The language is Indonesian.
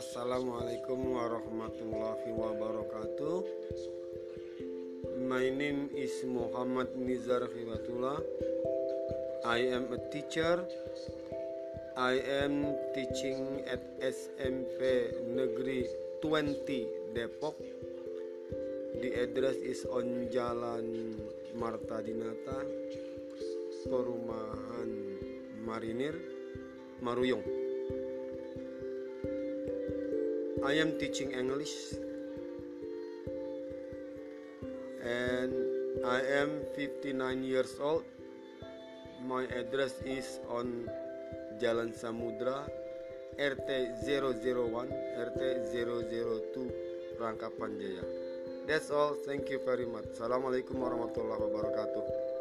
Assalamualaikum warahmatullahi wabarakatuh. My name is Muhammad Nizar Khibatullah. I am a teacher. I am teaching at SMP Negeri 20 Depok. The address is on Jalan Marta Dinata, Perumahan Marinir, Maruyong. I am teaching English and I am 59 years old. My address is on Jalan Samudra RT 001 RT 002 Rangkapan Jaya. That's all. Thank you very much. Assalamualaikum warahmatullahi wabarakatuh.